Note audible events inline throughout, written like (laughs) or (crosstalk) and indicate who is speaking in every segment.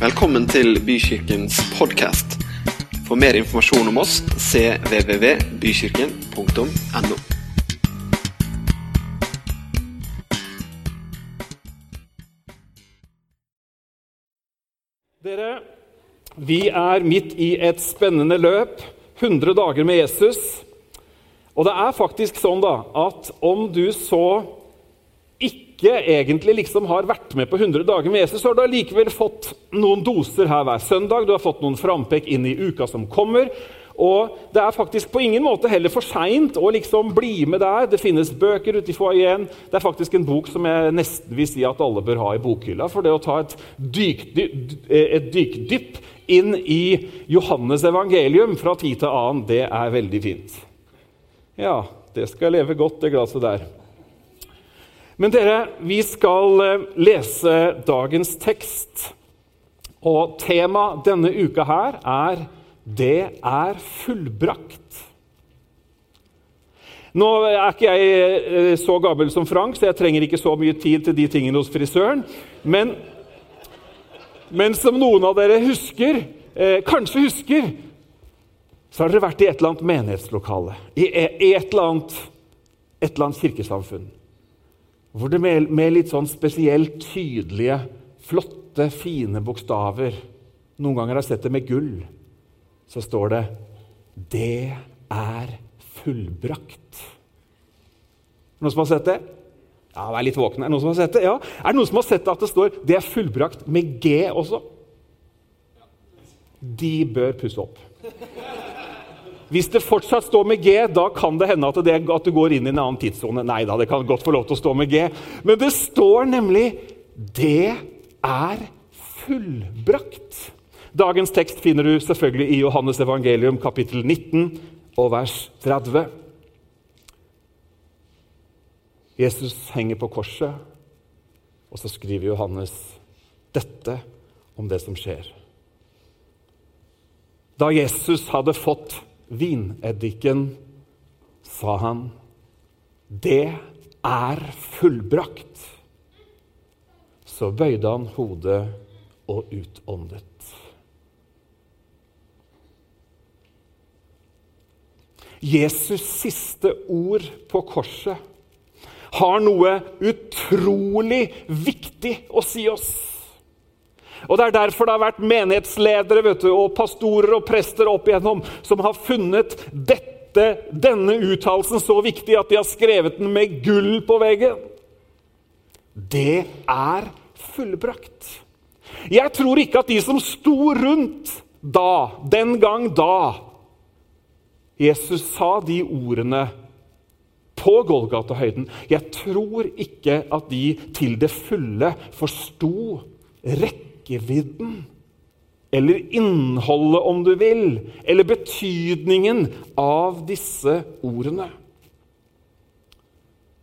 Speaker 1: Velkommen til Bykirkens podkast. For mer informasjon om oss cvvvbykirken.no.
Speaker 2: Dere, vi er midt i et spennende løp. 100 dager med Jesus. Og det er faktisk sånn da, at om du så ikke egentlig liksom har vært med på 100 dager med Jesus, så har du allikevel fått noen doser her hver søndag. Du har fått noen frampek inn i uka som kommer. Og det er faktisk på ingen måte heller for seint å liksom bli med der. Det finnes bøker ute i foajeen. Det er faktisk en bok som jeg nesten vil si at alle bør ha i bokhylla. For det å ta et dykdypp, dyk, inn i Johannes evangelium fra tid til annen, det er veldig fint. Ja, det skal leve godt, det glasset der. Men dere, vi skal eh, lese dagens tekst. Og temaet denne uka her er 'Det er fullbrakt'. Nå er ikke jeg eh, så gammel som Frank, så jeg trenger ikke så mye tid til de tingene hos frisøren. Men, men som noen av dere husker, eh, kanskje husker, så har dere vært i et eller annet menighetslokale. I et eller annet, et eller annet kirkesamfunn. Hvor det med, med litt sånn spesielt tydelige, flotte, fine bokstaver Noen ganger har jeg sett det med gull. Så står det 'Det er fullbrakt'. Noen som har sett det? Ja, vær litt våkne. Er det noen som har sett det? Ja. Er det noen som har sett at det står 'Det er fullbrakt' med G også? De bør pusse opp. Hvis det fortsatt står med G, da kan det hende at, det, at du går inn i en annen tidssone. Nei da, det kan godt få lov til å stå med G. Men det står nemlig 'Det er fullbrakt'. Dagens tekst finner du selvfølgelig i Johannes evangelium kapittel 19 og vers 30. Jesus henger på korset, og så skriver Johannes dette om det som skjer. Da Jesus hadde fått vineddiken, sa han, 'Det er fullbrakt.' Så bøyde han hodet og utåndet. Jesus' siste ord på korset har noe utrolig viktig å si oss. Og Det er derfor det har vært menighetsledere vet du, og pastorer og prester opp igjennom som har funnet dette, denne uttalelsen så viktig at de har skrevet den med gull på veggen. Det er fullbrakt. Jeg tror ikke at de som sto rundt da, den gang da Jesus sa de ordene på Golgata-høyden Jeg tror ikke at de til det fulle forsto rekkevidden eller innholdet, om du vil, eller betydningen av disse ordene.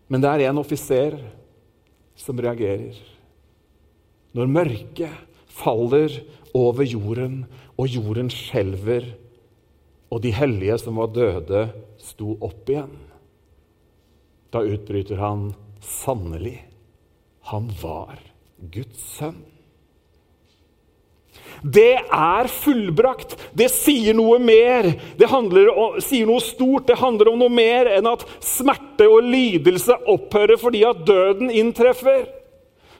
Speaker 2: Men det er en offiser som reagerer. Når mørket faller over jorden, og jorden skjelver, og de hellige som var døde, sto opp igjen. Da utbryter han sannelig han var Guds sønn. Det er fullbrakt. Det sier noe mer. Det om, sier noe stort. Det handler om noe mer enn at smerte og lidelse opphører fordi at døden inntreffer.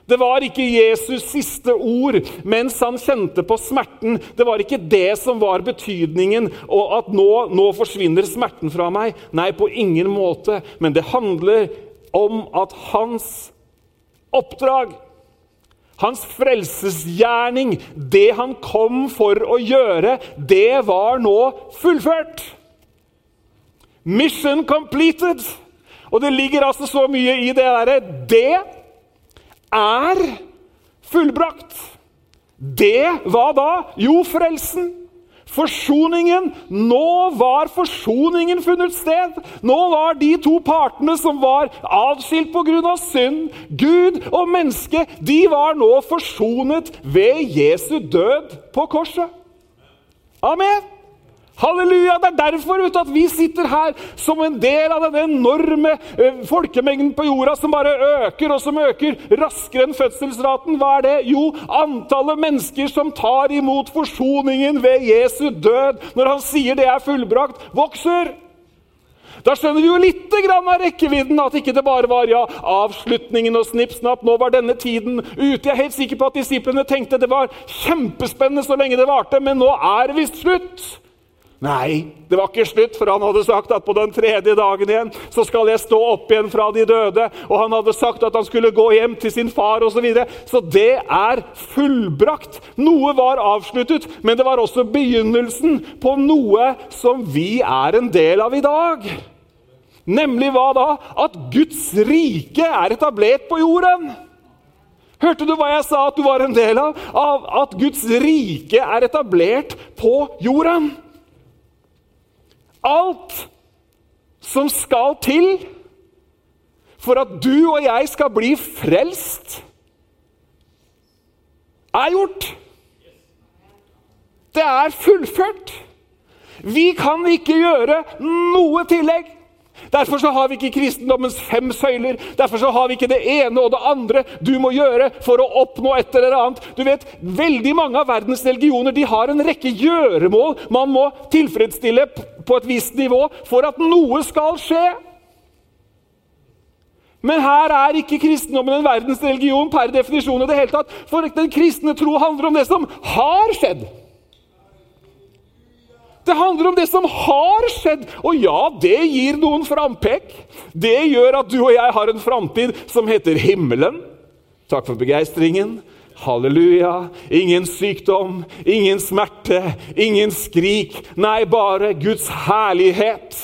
Speaker 2: Det var ikke Jesus' siste ord mens han kjente på smerten. Det var ikke det som var betydningen, og at nå, nå forsvinner smerten fra meg. Nei, på ingen måte. Men det handler om at hans oppdrag hans frelsesgjerning, det han kom for å gjøre, det var nå fullført. Mission completed. Og det ligger altså så mye i det derre Det er fullbrakt. Det hva da? Jo, frelsen. Forsoningen. Nå var forsoningen funnet sted. Nå var de to partene som var avskilt pga. synd, Gud og menneske, de var nå forsonet ved Jesu død på korset. Amen. Halleluja! Det er derfor du, at vi sitter her som en del av den enorme eh, folkemengden på jorda som bare øker og som øker raskere enn fødselsraten. Hva er det? Jo, antallet mennesker som tar imot forsoningen ved Jesu død når han sier det er fullbrakt, vokser. Da skjønner vi jo litt av rekkevidden. At ikke det bare var ja, avslutningen og snipp snapp. Nå var denne tiden ute. Jeg er helt sikker på at disiplene tenkte det var kjempespennende så lenge det varte, men nå er det visst slutt. Nei, det var ikke slutt, for han hadde sagt at på den tredje dagen igjen så skal jeg stå opp igjen fra de døde. Og han hadde sagt at han skulle gå hjem til sin far osv. Så, videre. så det er fullbrakt. Noe var avsluttet, men det var også begynnelsen på noe som vi er en del av i dag. Nemlig hva da? At Guds rike er etablert på jorden. Hørte du hva jeg sa at du var en del av? Av at Guds rike er etablert på jorden. Alt som skal til for at du og jeg skal bli frelst, er gjort. Det er fullført. Vi kan ikke gjøre noe tillegg. Derfor så har vi ikke kristendommens fem søyler. Derfor så har vi ikke det ene og det andre du må gjøre for å oppnå et eller annet. Du vet, Veldig mange av verdens religioner de har en rekke gjøremål man må tilfredsstille på et visst nivå for at noe skal skje. Men her er ikke kristendommen en verdensreligion per definisjon. i det hele tatt, For den kristne tro handler om det som har skjedd. Det handler om det som har skjedd. Og ja, det gir noen frampek. Det gjør at du og jeg har en framtid som heter himmelen. Takk for begeistringen. Halleluja. Ingen sykdom, ingen smerte, ingen skrik. Nei, bare Guds herlighet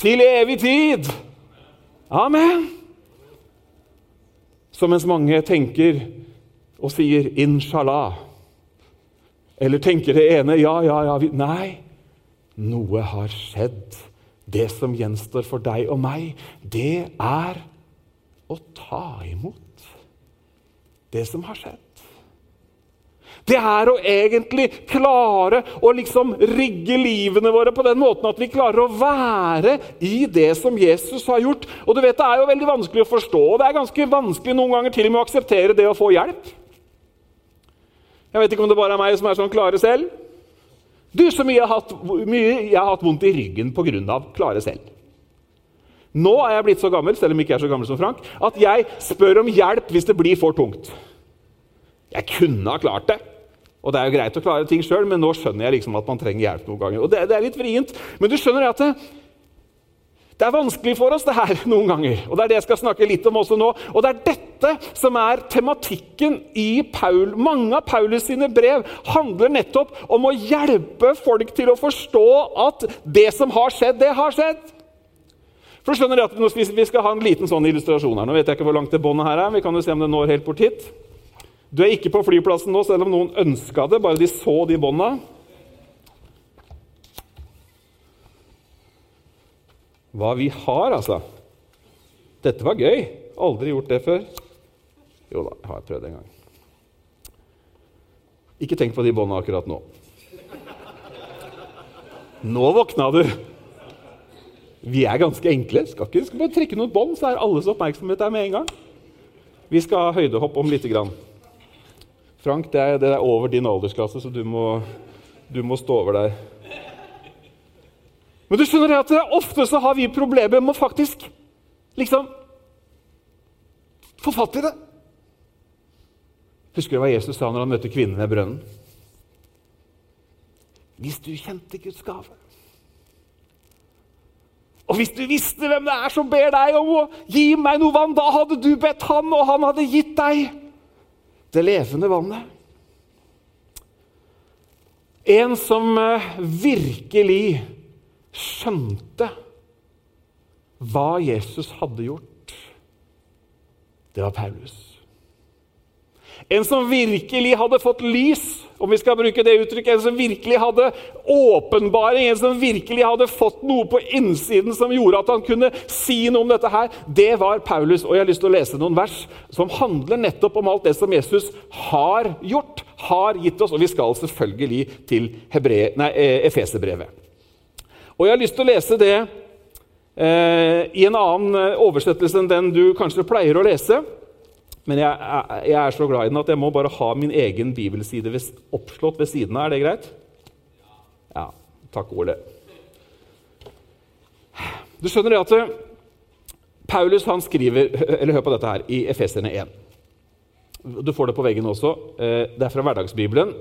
Speaker 2: til evig tid. Amen. Så mens mange tenker og sier 'inshallah', eller tenker det ene 'ja, ja, ja' Nei, noe har skjedd. Det som gjenstår for deg og meg, det er å ta imot det som har skjedd. Det er å egentlig klare å liksom rigge livene våre på den måten at vi klarer å være i det som Jesus har gjort. Og du vet, Det er jo veldig vanskelig å forstå, og det er ganske vanskelig noen ganger til og med å akseptere det å få hjelp. Jeg vet ikke om det bare er meg som er sånn klare selv. Du, så mye jeg har hatt, mye jeg har hatt vondt i ryggen pga. klare selv. Nå er jeg blitt så gammel selv om ikke jeg er så gammel som Frank, at jeg spør om hjelp hvis det blir for tungt. Jeg kunne ha klart det. Og det er jo greit å klare ting sjøl, men nå skjønner jeg liksom at man trenger hjelp noen ganger. Og det, det er litt vrient, men du skjønner at det, det er vanskelig for oss det her (laughs) noen ganger, og det er det jeg skal snakke litt om også nå. Og det er dette som er tematikken i Paul. Mange av Paulus sine brev handler nettopp om å hjelpe folk til å forstå at det som har skjedd, det har skjedd. For skjønner at Vi skal ha en liten sånn illustrasjon her. Nå vet jeg ikke hvor langt det båndet her er. Vi kan jo se om det når helt bort hit. Du er ikke på flyplassen nå, selv om noen ønska det. Bare de så de bånda. hva vi har, altså. Dette var gøy. Aldri gjort det før. Jo da, jeg har prøvd en gang. Ikke tenk på de bånda akkurat nå. Nå våkna du! Vi er ganske enkle. Skal ikke skal bare trekke noen bånd, så er alles oppmerksomhet der med en gang. Vi skal ha høydehopp om lite grann. Frank, det er, det er over din aldersklasse, så du må, du må stå over der. Men du skjønner at ofte så har vi problemer med å faktisk liksom få fatt i det. Husker du hva Jesus sa når han møtte kvinnen ved brønnen? Hvis du kjente Guds gave Og hvis du visste hvem det er som ber deg om å gi meg noe vann, da hadde du bedt han, og han hadde gitt deg det levende vannet. En som eh, virkelig skjønte hva Jesus hadde gjort, det var Paulus. En som virkelig hadde fått lys, om vi skal bruke det uttrykket. En som virkelig hadde åpenbaring, en som virkelig hadde fått noe på innsiden som gjorde at han kunne si noe om dette her. Det var Paulus. Og jeg har lyst til å lese noen vers som handler nettopp om alt det som Jesus har gjort. har gitt oss. Og vi skal selvfølgelig til Hebre, eh, Efeserbrevet. Og jeg har lyst til å lese det eh, i en annen eh, oversettelse enn den du kanskje pleier å lese. Men jeg, jeg, er så glad i den at jeg må bare ha min egen bibelside ved, oppslått ved siden av. Er det greit? Ja. Takk, Ole. Du skjønner det at eh, Paulus han skriver eller Hør på dette her i Efeserne 1. Du får det på veggen også. Eh, det er fra Hverdagsbibelen.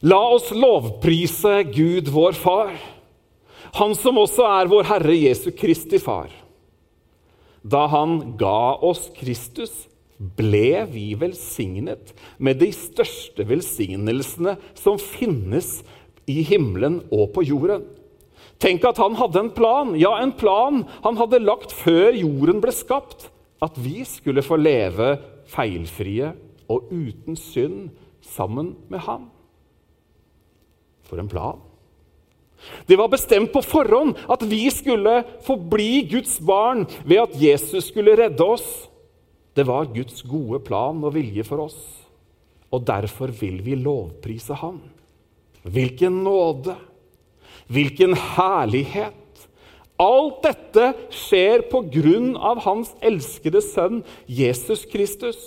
Speaker 2: La oss lovprise Gud, vår Far, Han som også er vår Herre Jesu Kristi Far. Da Han ga oss Kristus, ble vi velsignet med de største velsignelsene som finnes i himmelen og på jorden. Tenk at han hadde en plan, ja, en plan han hadde lagt før jorden ble skapt. At vi skulle få leve feilfrie og uten synd sammen med ham. For en plan! Det var bestemt på forhånd at vi skulle få bli Guds barn ved at Jesus skulle redde oss. Det var Guds gode plan og vilje for oss, og derfor vil vi lovprise ham. Hvilken nåde! Hvilken herlighet! Alt dette skjer på grunn av hans elskede sønn Jesus Kristus.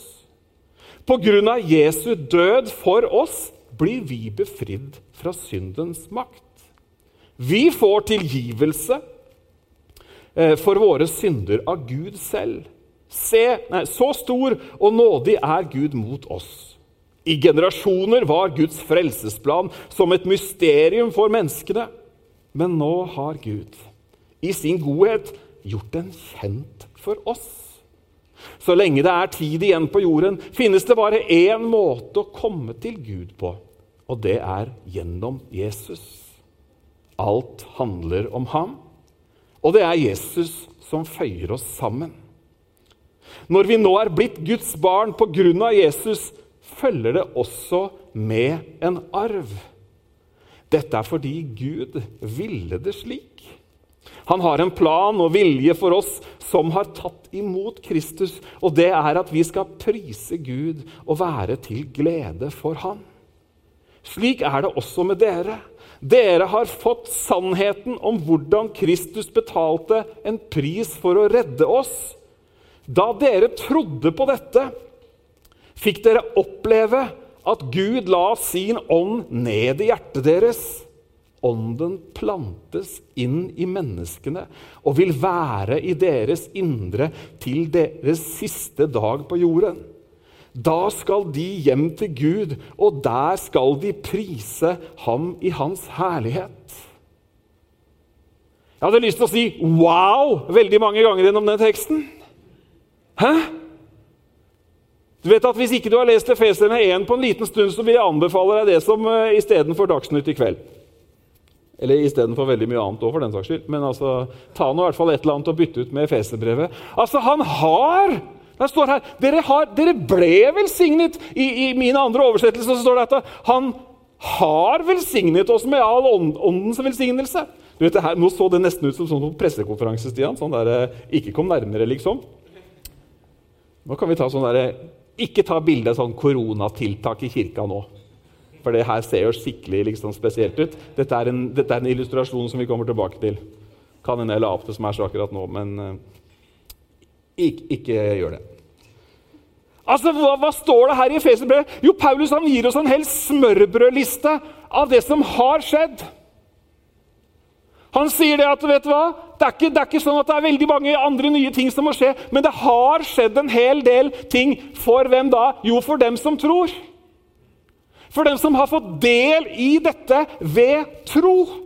Speaker 2: På grunn av Jesu død for oss blir vi befridd fra syndens makt. Vi får tilgivelse eh, for våre synder av Gud selv. Se, nei, så stor og nådig er Gud mot oss. I generasjoner var Guds frelsesplan som et mysterium for menneskene. Men nå har Gud i sin godhet gjort den kjent for oss. Så lenge det er tid igjen på jorden, finnes det bare én måte å komme til Gud på, og det er gjennom Jesus. Alt handler om ham, og det er Jesus som føyer oss sammen. Når vi nå er blitt Guds barn på grunn av Jesus, følger det også med en arv. Dette er fordi Gud ville det slik. Han har en plan og vilje for oss som har tatt imot Kristus, og det er at vi skal prise Gud og være til glede for Han. Slik er det også med dere. Dere har fått sannheten om hvordan Kristus betalte en pris for å redde oss. Da dere trodde på dette, fikk dere oppleve at Gud la sin ånd ned i hjertet deres. Ånden plantes inn i menneskene og vil være i deres indre til deres siste dag på jorden. Da skal de hjem til Gud, og der skal de prise ham i hans herlighet. Jeg hadde lyst til å si 'wow' veldig mange ganger gjennom den teksten. Hæ? Du vet at Hvis ikke du har lest Efeserne 1 på en liten stund, så vil jeg anbefale deg det som uh, istedenfor Dagsnytt i kveld. Eller istedenfor veldig mye annet òg, for den saks skyld. Men altså, ta nå i hvert fall et eller annet og bytte ut med Efeserbrevet. Altså, han har Det står her dere, har, dere ble velsignet. I, I min andre oversettelse så står det at han har velsignet oss med all ånd, åndens velsignelse. Du vet, her, Nå så det nesten ut som sånn på pressekonferanse, Stian. Sånn der, eh, Ikke kom nærmere, liksom. Nå kan vi ta sånn derre ikke ta bilde av sånn koronatiltak i kirka nå. For det her ser jo skikkelig liksom, spesielt ut. Dette er, en, dette er, en, illustrasjon som vi kommer tilbake til. Kan hende jeg la opp det som er så akkurat nå, men uh, ikke, ikke, gjør det. Altså, hva, hva står det her i Efeserbrevet? Jo, Paulus han gir oss en hel smørbrødliste av det som har skjedd. Han sier det at vet du hva? Det er, ikke, det er, ikke, sånn at det er veldig mange andre nye ting som må skje, men det har skjedd en hel del ting. For hvem da? Jo, for dem som tror. For dem som har fått del i dette ved tro.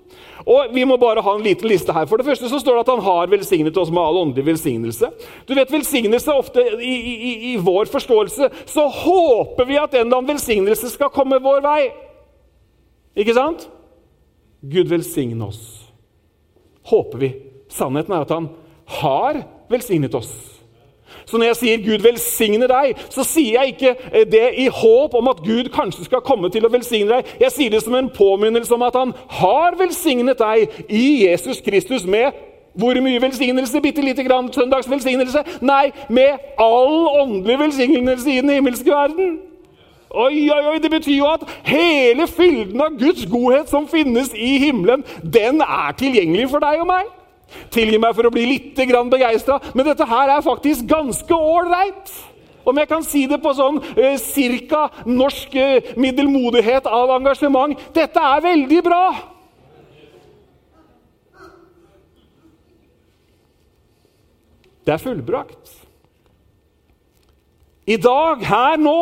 Speaker 2: Og Vi må bare ha en liten liste her. For det første så står det at han har velsignet oss med all åndelig velsignelse. Du vet, velsignelse ofte i, i, i vår forståelse så håper vi at en eller annen velsignelse skal komme vår vei. Ikke sant? Gud velsigne oss håper vi. Sannheten er at han har velsignet oss. Så når jeg sier 'Gud velsigne deg', så sier jeg ikke eh, det i håp om at Gud kanskje skal komme til å velsigne deg. Jeg sier det som en påminnelse om at han har velsignet deg i Jesus Kristus med hvor mye velsignelse? Bitte lite grann søndagsvelsignelse? Nei, med all åndelig velsignelse i den himmelske verden. Oi, oi, oi, Det betyr jo at hele fylden av Guds godhet som finnes i himmelen, den er tilgjengelig for deg og meg. Tilgi meg for å bli litt begeistra, men dette her er faktisk ganske ålreit. Om jeg kan si det på sånn eh, cirka norsk eh, middelmodighet av engasjement dette er veldig bra. Det er fullbrakt. I dag, her nå,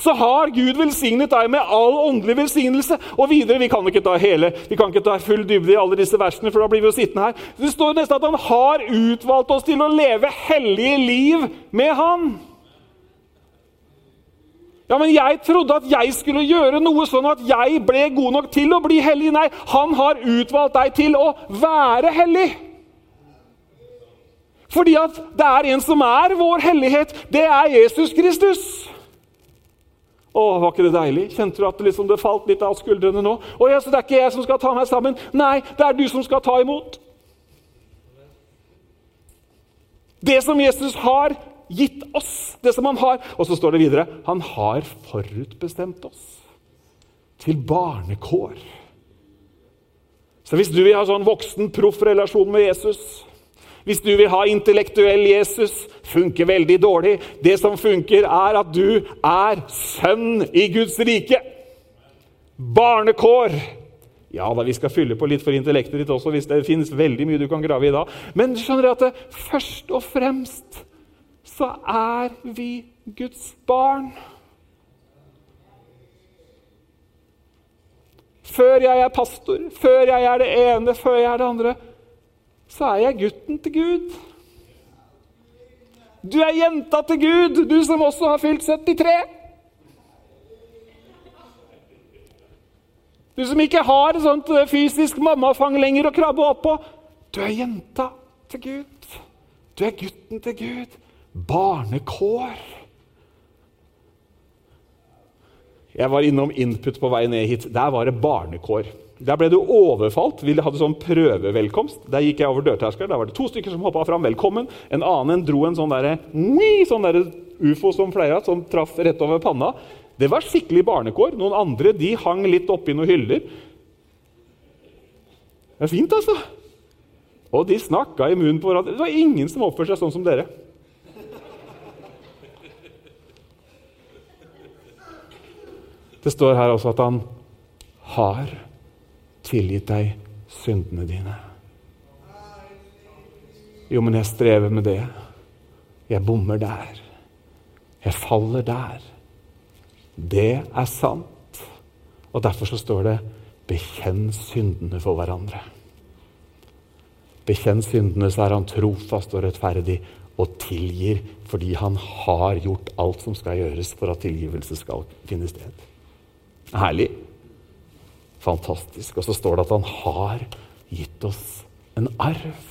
Speaker 2: så har Gud velsignet deg med all åndelig velsignelse. Og videre, Vi kan ikke ta hele, vi kan ikke ta full dybde i alle disse versene, for da blir vi jo sittende her. Det står nesten at han har utvalgt oss til å leve hellige liv med Han. Ja, men Jeg trodde at jeg skulle gjøre noe sånn at jeg ble god nok til å bli hellig. Nei, han har utvalgt deg til å være hellig. Fordi at det er en som er vår hellighet. Det er Jesus Kristus. Å, var ikke det deilig? Kjente du at det, liksom, det falt litt av skuldrene nå? Å, så det er ikke jeg som skal ta meg sammen. Nei, det er du som skal ta imot. Det som Jesus har gitt oss, det som han har Og så står det videre han har forutbestemt oss til barnekår. Så hvis du vil ha sånn voksen, proff relasjon med Jesus hvis du vil ha intellektuell Jesus, funker veldig dårlig. Det som funker, er at du er sønn i Guds rike. Barnekår. Ja da, vi skal fylle på litt for intellektet ditt også, hvis det finnes veldig mye du kan grave i da. Men skjønner du at det, først og fremst så er vi Guds barn. Før jeg er pastor, før jeg er det ene, før jeg er det andre, så er jeg gutten til Gud. Du er jenta til Gud, du som også har fylt 73. Du som ikke har et sånt eh, fysisk mammafang lenger å krabbe opp på. Du er jenta til Gud. Du er gutten til Gud. Barnekår. Jeg var innom Input på vei ned hit. Der var det barnekår. Der ble du overfalt. Vi hadde sånn prøvevelkomst. Der gikk jeg over dørterskelen. Der var det to stykker som hoppa fram. 'Velkommen.' En annen dro en sånn derre sånn der ufo som fleia, som traff rett over panna. Det var skikkelig barnekår. Noen andre de hang litt oppi noen hyller. Det er fint, altså. Og de snakka i munnen på hverandre. Det var ingen som oppførte seg sånn som dere. Det står her også at han har tilgitt deg syndene dine. Jo, men jeg strever med det. Jeg bommer der. Jeg faller der. Det er sant. Og derfor så står det 'bekjenn syndene for hverandre'. Bekjenn syndene, så er han trofast og rettferdig og tilgir fordi han har gjort alt som skal gjøres for at tilgivelse skal finne sted. Herlig. Fantastisk. Og så står det at han har gitt oss en arv.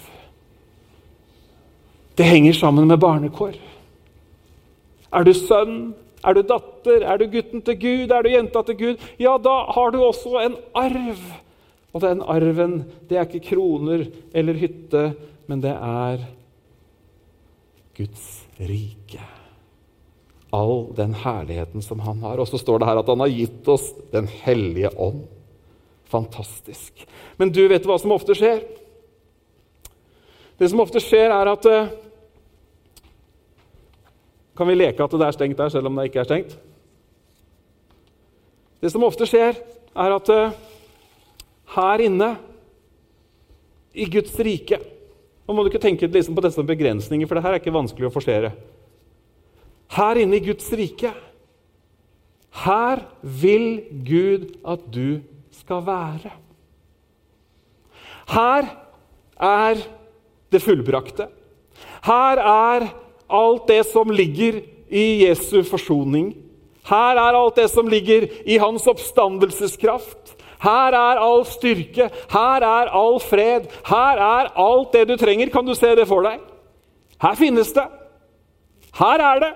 Speaker 2: Det henger sammen med barnekår. Er du sønn, er du datter, er du gutten til Gud, er du jenta til Gud, ja, da har du også en arv. Og den arven, det er ikke kroner eller hytte, men det er Guds rike. All den herligheten som han har. Og så står det her at han har gitt oss Den hellige ånd. Fantastisk. Men du vet hva som ofte skjer? Det som ofte skjer, er at uh, Kan vi leke at det er stengt der, selv om det ikke er stengt? Det som ofte skjer, er at uh, her inne, i Guds rike Nå må du ikke tenke liksom på disse begrensninger, for det her er ikke vanskelig å forsere. Her inne i Guds rike, her vil Gud at du skal være. Her er det fullbrakte. Her er alt det som ligger i Jesu forsoning. Her er alt det som ligger i hans oppstandelseskraft. Her er all styrke, her er all fred, her er alt det du trenger. Kan du se det for deg? Her finnes det. Her er det.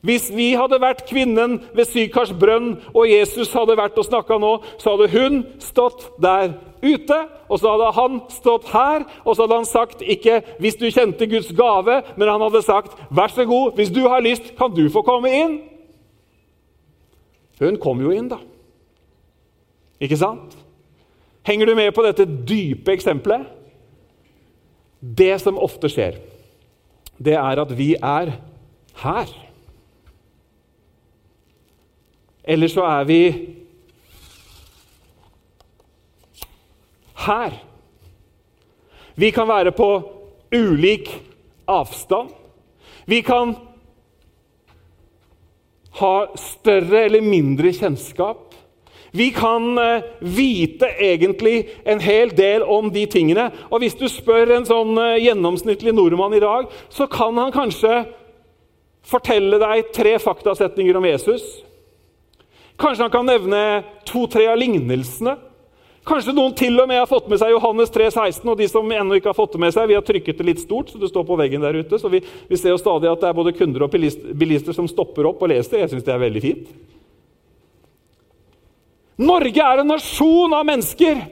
Speaker 2: Hvis vi hadde vært kvinnen ved Sykars brønn, og Jesus hadde vært og snakka nå, så hadde hun stått der ute, og så hadde han stått her, og så hadde han sagt ikke 'hvis du kjente Guds gave', men han hadde sagt 'vær så god, hvis du har lyst, kan du få komme inn'. Hun kom jo inn, da. Ikke sant? Henger du med på dette dype eksempelet? Det som ofte skjer, det er at vi er her. Eller så er vi her. Vi kan være på ulik avstand. Vi kan ha større eller mindre kjennskap. Vi kan uh, vite egentlig en hel del om de tingene. Og hvis du spør en sånn uh, gjennomsnittlig nordmann i dag, så kan han kanskje fortelle deg tre faktasetninger om Jesus. Kanskje han kan nevne to-tre av lignelsene. Kanskje noen til og med har fått med seg Johannes 3, 16, og de som ennå ikke har fått det med seg, vi har trykket det litt stort, så det står på veggen der ute. Så vi, vi ser jo stadig at det er både kunder og bilister som stopper opp og leser. Jeg syns det er veldig fint. Norge er en nasjon av mennesker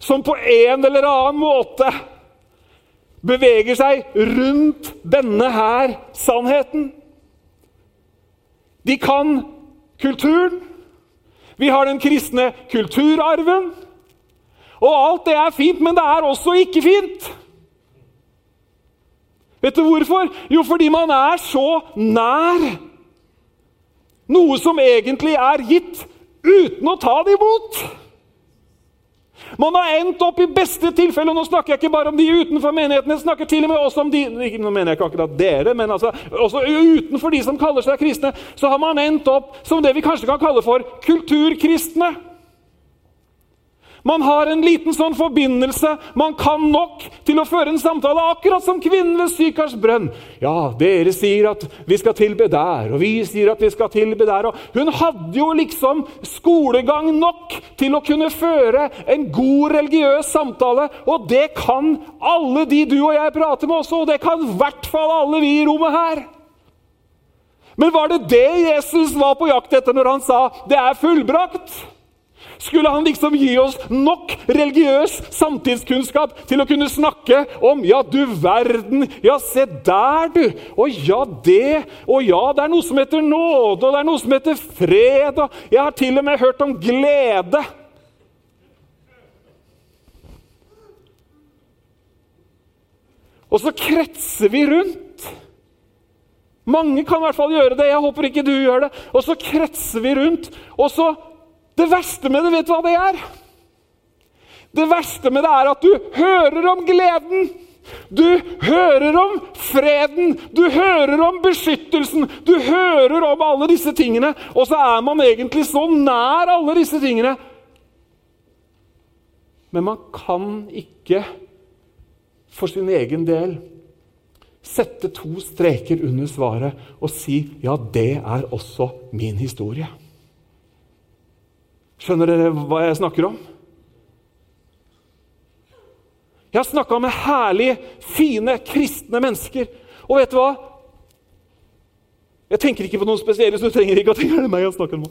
Speaker 2: som på en eller annen måte beveger seg rundt denne her sannheten. De kan kulturen. Vi har den kristne kulturarven. Og alt det er fint, men det er også ikke fint. Vet du hvorfor? Jo, fordi man er så nær noe som egentlig er gitt, uten å ta det imot. Man har endt opp i beste tilfelle, og nå snakker jeg ikke bare om de utenfor menigheten, jeg snakker til og med også om de Nå mener jeg ikke akkurat dere, men altså, også utenfor de som kaller seg kristne, så har man endt opp som det vi kanskje kan kalle for kulturkristne. Man har en liten sånn forbindelse. Man kan nok til å føre en samtale, akkurat som kvinnen ved Sykars brønn. Ja, dere sier at vi skal tilbe der, og vi sier at vi skal tilbe der. Og hun hadde jo liksom skolegang nok til å kunne føre en god religiøs samtale. Og det kan alle de du og jeg prater med også, og det kan i hvert fall alle vi i rommet her. Men var det det Jesus var på jakt etter når han sa 'det er fullbrakt'? Skulle han liksom gi oss nok religiøs samtidskunnskap til å kunne snakke om Ja, du verden! Ja, se der, du! Og ja, det! Og ja, det er noe som heter nåde, og det er noe som heter fred, og jeg har til og med hørt om glede. Og så kretser vi rundt. Mange kan i hvert fall gjøre det. Jeg håper ikke du gjør det. Og så kretser vi rundt, og så det verste med det, vet du hva det er? Det verste med det er at du hører om gleden. Du hører om freden, du hører om beskyttelsen, du hører om alle disse tingene, og så er man egentlig så nær alle disse tingene. Men man kan ikke for sin egen del sette to streker under svaret og si ja, det er også min historie. Skjønner dere hva jeg snakker om? Jeg har snakka med herlige, fine, kristne mennesker. Og vet du hva? Jeg tenker ikke på noen spesielle, så du trenger ikke å tenke på meg jeg snakker om.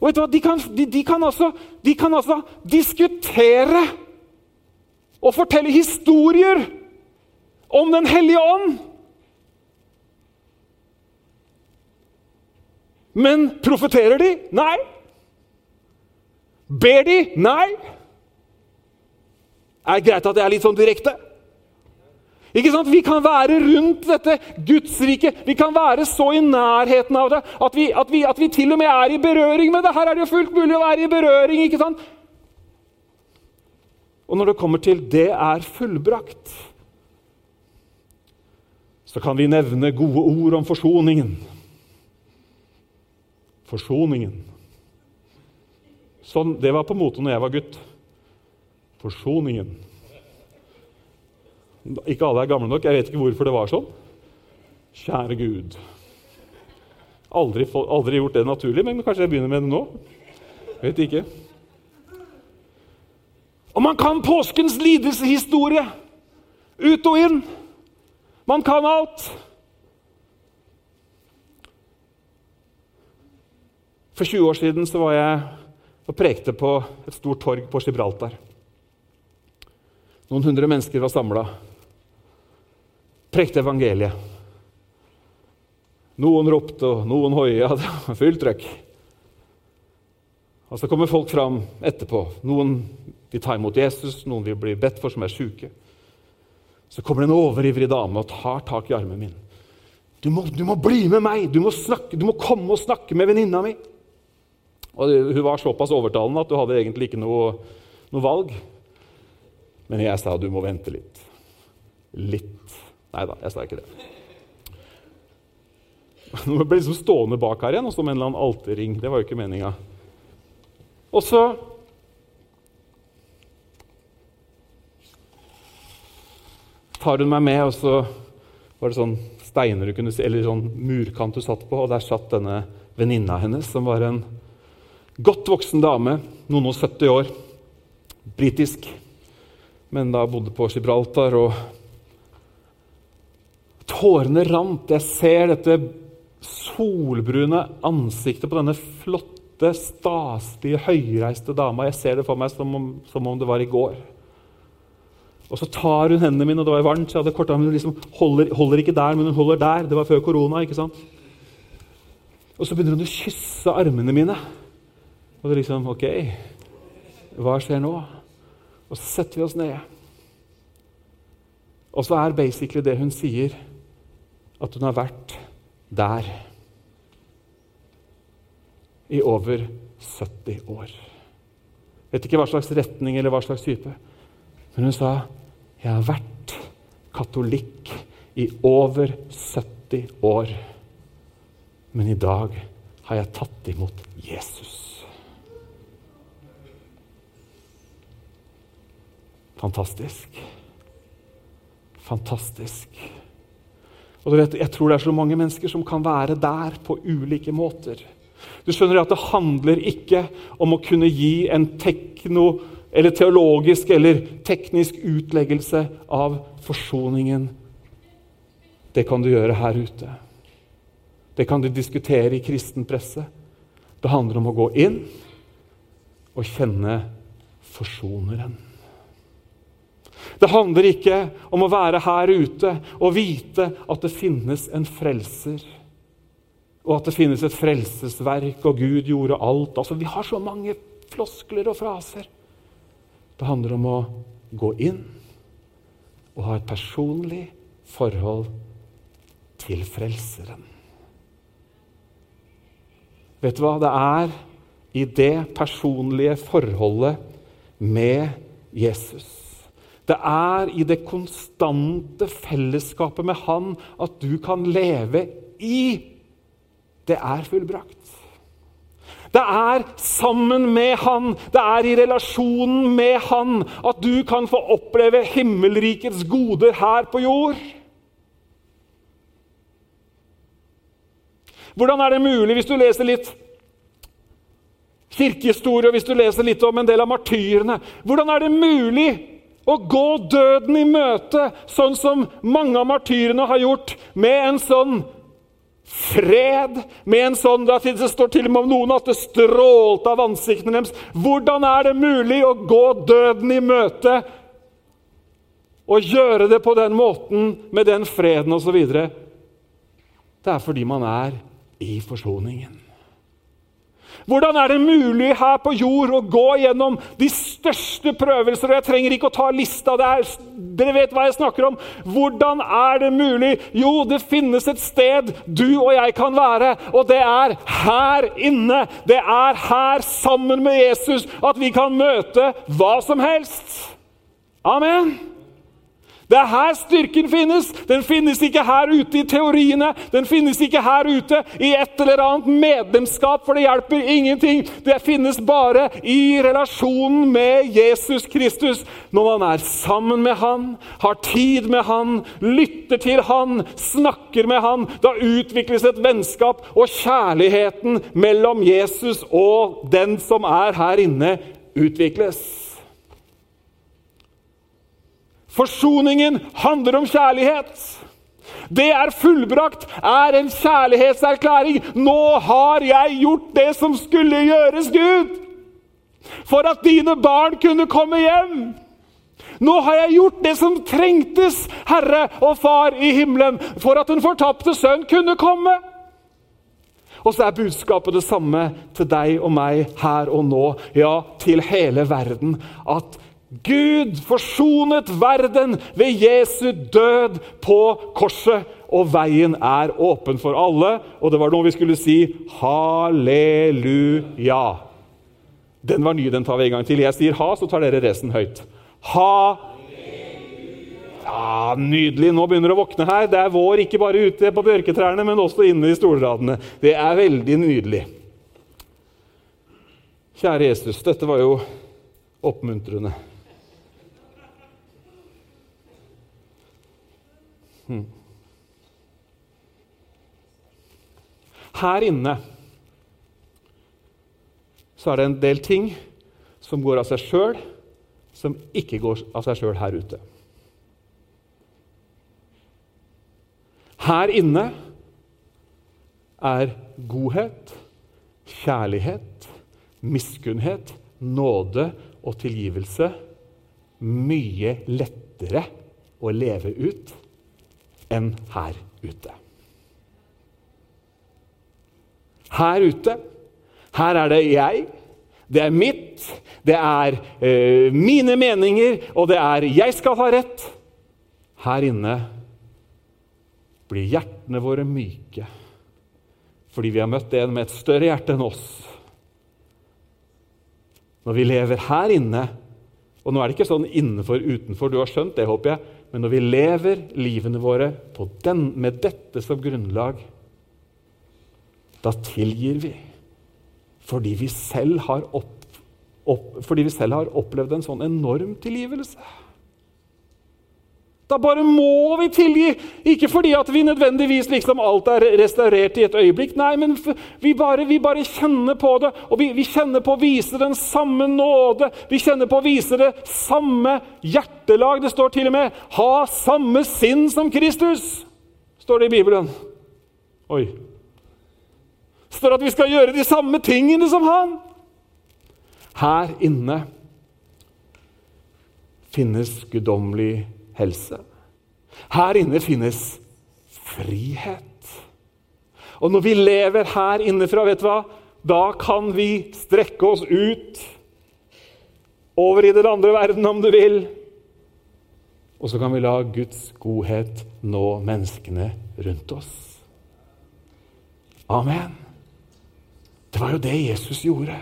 Speaker 2: Og vet du hva? De kan, de, de kan, altså, de kan altså diskutere og fortelle historier om Den hellige ånd. Men profeterer de? Nei. Ber de? Nei. Er det greit at jeg er litt sånn direkte? Ikke sant? Vi kan være rundt dette Guds rike. Vi kan være så i nærheten av det at vi, at, vi, at vi, til og med er i berøring med det. Her er det jo fullt mulig å være i berøring. ikke sant? Og når det kommer til 'det er fullbrakt', så kan vi nevne gode ord om forsoningen. Forsoningen. Sånn, Det var på mote når jeg var gutt. Forsoningen. Ikke alle er gamle nok. Jeg vet ikke hvorfor det var sånn. Kjære Gud. Aldri, aldri gjort det naturlig, men kanskje jeg begynner med det nå. Vet ikke. Og man kan påskens lidelseshistorie ut og inn. Man kan alt. For 20 år siden så var jeg og prekte på et stort torg på Gibraltar. Noen hundre mennesker var samla. Prekte evangeliet. Noen ropte, og noen hoia. (laughs) Det var fullt trøkk. Og Så kommer folk fram etterpå. Noen vil ta imot Jesus, noen vil bli bedt for som er sjuke. Så kommer det en overivrig dame og tar tak i armen min. Du må, du må bli med meg! Du må, snakke, du må komme og snakke med venninna mi! Og Hun var såpass overtalende at du hadde egentlig ikke noe, noe valg. Men jeg sa du må vente litt. Litt. Nei da, jeg sa ikke det. (laughs) Nå ble liksom stående bak her igjen, og som en eller annen alterring. Det var jo ikke meninga. Og så tar hun meg med, og så var det sånn steiner du kunne se, eller sånn murkant du satt på, og der satt denne venninna hennes, som var en godt voksen dame, noen og 70 år, britisk, men da bodde på Gibraltar. og Tårene rant. Jeg ser dette solbrune ansiktet på denne flotte, staselige, høyreiste dama. Jeg ser det for meg som om, som om, det var i går. Og Så tar hun hendene mine, og det var varmt, så jeg hadde korta, men hun liksom holder, holder, ikke der, men hun holder der. Det var før korona. ikke sant? Og så begynner hun å kysse armene mine. Og det er liksom Ok, hva skjer nå? Og så setter vi oss ned. Og så er basically det hun sier, at hun har vært der i over 70 år. Vet ikke hva slags retning eller hva slags type. Men hun sa, 'Jeg har vært katolikk i over 70 år.' Men i dag har jeg tatt imot Jesus. Fantastisk. Fantastisk. Og du vet, Jeg tror det er så mange mennesker som kan være der på ulike måter. Du skjønner at Det handler ikke om å kunne gi en tekno, eller teologisk eller teknisk utleggelse av forsoningen. Det kan du gjøre her ute. Det kan du diskutere i kristen presse. Det handler om å gå inn og kjenne forsoneren. Det handler ikke om å være her ute og vite at det finnes en frelser. Og at det finnes et frelsesverk, og Gud gjorde alt. Altså, Vi har så mange floskler og fraser. Det handler om å gå inn og ha et personlig forhold til Frelseren. Vet du hva? Det er i det personlige forholdet med Jesus det er i det konstante fellesskapet med Han at du kan leve i Det er fullbrakt. Det er sammen med Han, det er i relasjonen med Han at du kan få oppleve himmelrikets goder her på jord. Hvordan er det mulig, hvis du leser litt kirkehistorie og hvis du leser litt om en del av martyrene Hvordan er det mulig å gå døden i møte, sånn som mange av martyrene har gjort, med en sånn fred, med en sånn Det står til og med om noen at det strålte av ansiktene deres. Hvordan er det mulig å gå døden i møte og gjøre det på den måten, med den freden osv.? Det er fordi man er i forsoningen. Hvordan er det mulig her på jord å gå gjennom de største prøvelser? og Jeg trenger ikke å ta lista. er, Dere vet hva jeg snakker om. Hvordan er det mulig? Jo, det finnes et sted du og jeg kan være, og det er her inne. Det er her, sammen med Jesus, at vi kan møte hva som helst. Amen. Det er her styrken finnes. Den finnes ikke her ute i teoriene. Den finnes ikke her ute i et eller annet medlemskap, for det hjelper ingenting. Det finnes bare i relasjonen med Jesus Kristus. Når man er sammen med han, har tid med han, lytter til han, snakker med han, da utvikles et vennskap, og kjærligheten mellom Jesus og den som er her inne, utvikles. Forsoningen handler om kjærlighet. Det er fullbrakt, er en kjærlighetserklæring. Nå har jeg gjort det som skulle gjøres, Gud, for at dine barn kunne komme hjem. Nå har jeg gjort det som trengtes, Herre og Far i himmelen, for at den fortapte sønn kunne komme. Og så er budskapet det samme til deg og meg her og nå, ja, til hele verden. At Gud forsonet verden ved Jesu død på korset. Og veien er åpen for alle. Og det var nå vi skulle si halleluja. Den var ny, den tar vi en gang til. Jeg sier ha, så tar dere resten høyt. Ha ja, Nydelig. Nå begynner det å våkne her. Det er vår ikke bare ute på bjørketrærne, men også inne i stolradene. Det er veldig nydelig. Kjære Jesus, dette var jo oppmuntrende. Hmm. Her inne så er det en del ting som går av seg sjøl, som ikke går av seg sjøl her ute. Her inne er godhet, kjærlighet, miskunnhet, nåde og tilgivelse mye lettere å leve ut enn her ute. Her ute her er det jeg, det er mitt, det er eh, mine meninger, og det er 'jeg skal ha rett'. Her inne blir hjertene våre myke fordi vi har møtt en med et større hjerte enn oss. Når vi lever her inne Og nå er det ikke sånn innenfor utenfor, du har skjønt det, håper jeg. Men når vi lever livene våre den, med dette som grunnlag, da tilgir vi fordi vi selv har, opp, opp, fordi vi selv har opplevd en sånn enorm tilgivelse. Da bare må vi tilgi! Ikke fordi at vi nødvendigvis liksom alt er restaurert i et øyeblikk. Nei, men vi bare, vi bare kjenner på det. Og vi, vi, kjenner på å vise den samme nåde. Vi kjenner på å vise det samme hjertelag. Det står til og med 'ha samme sinn som Kristus'. står det i Bibelen. Oi, står at vi skal gjøre de samme tingene som han. Her inne finnes guddommelig helse. Her inne finnes frihet. Og når vi lever her innefra, vet du hva? da kan vi strekke oss ut over i den andre verden, om du vil. Og så kan vi la Guds godhet nå menneskene rundt oss. Amen. Det var jo det Jesus gjorde.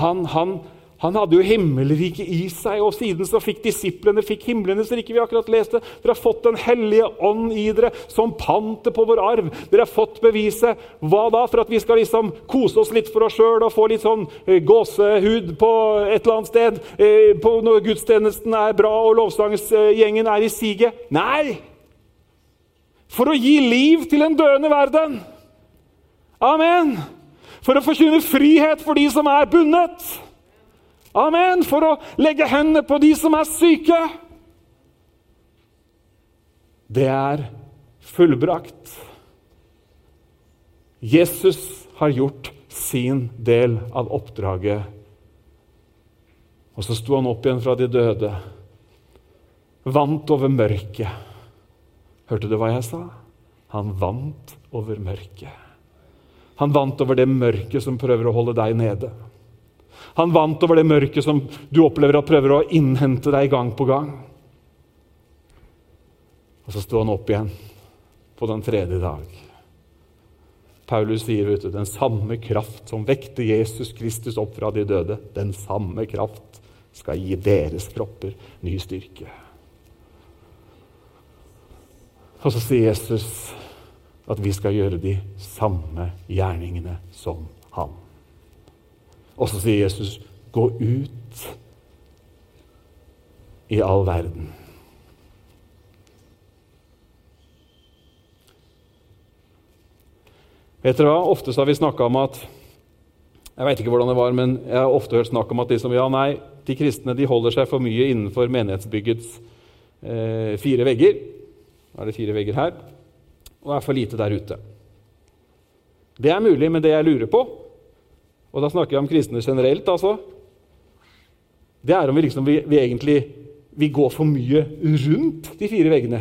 Speaker 2: Han, han, han hadde jo himmelriket i seg, og siden så fikk disiplene fikk himlenes rike. Vi akkurat leste. Dere har fått Den hellige ånd i dere som pantet på vår arv. Dere har fått beviset. Hva da? For at vi skal liksom kose oss litt for oss sjøl og få litt sånn eh, gåsehud på et eller annet sted eh, på når gudstjenesten er bra og lovsangsgjengen er i siget? Nei! For å gi liv til en døende verden. Amen! For å forkynne frihet for de som er bundet. Amen! For å legge hendene på de som er syke. Det er fullbrakt. Jesus har gjort sin del av oppdraget. Og så sto han opp igjen fra de døde, vant over mørket. Hørte du hva jeg sa? Han vant over mørket. Han vant over det mørket som prøver å holde deg nede. Han vant over det mørket som du opplever at prøver å innhente deg gang på gang. Og så sto han opp igjen på den tredje dag. Paulus sier vet du, den samme kraft som vekte Jesus Kristus opp fra de døde, den samme kraft skal gi deres kropper ny styrke. Og så sier Jesus at vi skal gjøre de samme gjerningene som han. Og så sier Jesus, 'Gå ut i all verden'. Vet dere hva? Ofte har vi snakka om at Jeg vet ikke hvordan det var, men jeg har ofte hørt snakk om at de som ja, nei, de kristne de holder seg for mye innenfor menighetsbyggets eh, fire vegger. Da er det fire vegger her og er for lite der ute. Det er mulig, men det jeg lurer på, og da snakker jeg om kristne generelt, altså, det er om vi, liksom, vi, vi egentlig vi går for mye rundt de fire veggene.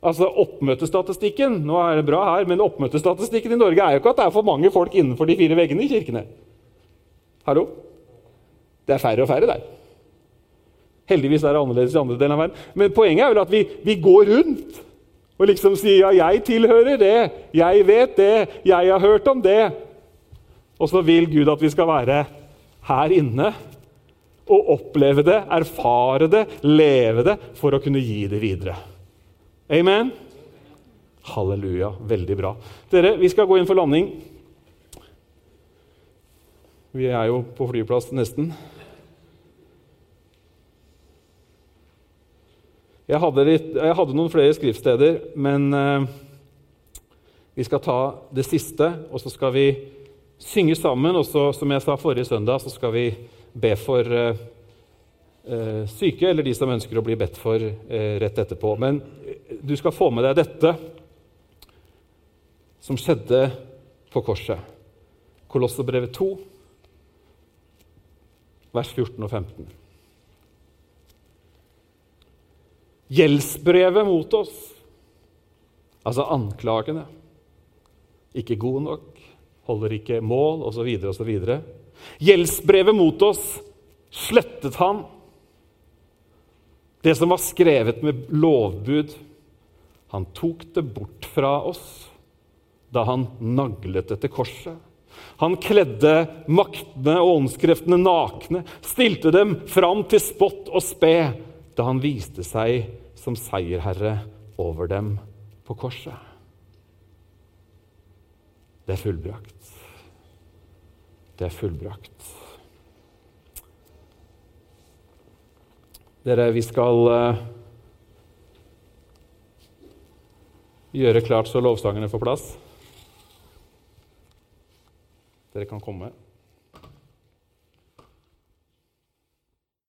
Speaker 2: Altså Oppmøtestatistikken nå er det bra her, men oppmøtestatistikken i Norge er jo ikke at det er for mange folk innenfor de fire veggene i kirkene. Hallo? Det er færre og færre der. Heldigvis er det annerledes i andre deler av verden. Men poenget er vel at vi, vi går rundt og liksom sier ja, 'jeg tilhører det', 'jeg vet det', 'jeg har hørt om det'. Og så vil Gud at vi skal være her inne og oppleve det, erfare det, leve det, for å kunne gi det videre. Amen? Halleluja. Veldig bra. Dere, vi skal gå inn for landing. Vi er jo på flyplass nesten. Jeg hadde, litt, jeg hadde noen flere skriftsteder, men eh, vi skal ta det siste, og så skal vi synge sammen. Og så, som jeg sa forrige søndag, så skal vi be for uh, uh, syke, eller de som ønsker å bli bedt for rett etterpå. Men du skal få med deg dette som skjedde på korset. Kolosserbrevet 2, vers 14 og 15. Gjeldsbrevet mot oss, altså anklagene, ikke god nok, holder ikke mål, osv., osv. Gjeldsbrevet mot oss slettet han. Det som var skrevet med lovbud, han tok det bort fra oss da han naglet det til korset. Han kledde maktene og åndskreftene nakne, stilte dem fram til spott og spe da han viste seg som seierherre over dem på korset. Det er fullbrakt. Det er fullbrakt. Dere, vi skal uh, gjøre klart så lovsangene får plass. Dere kan komme.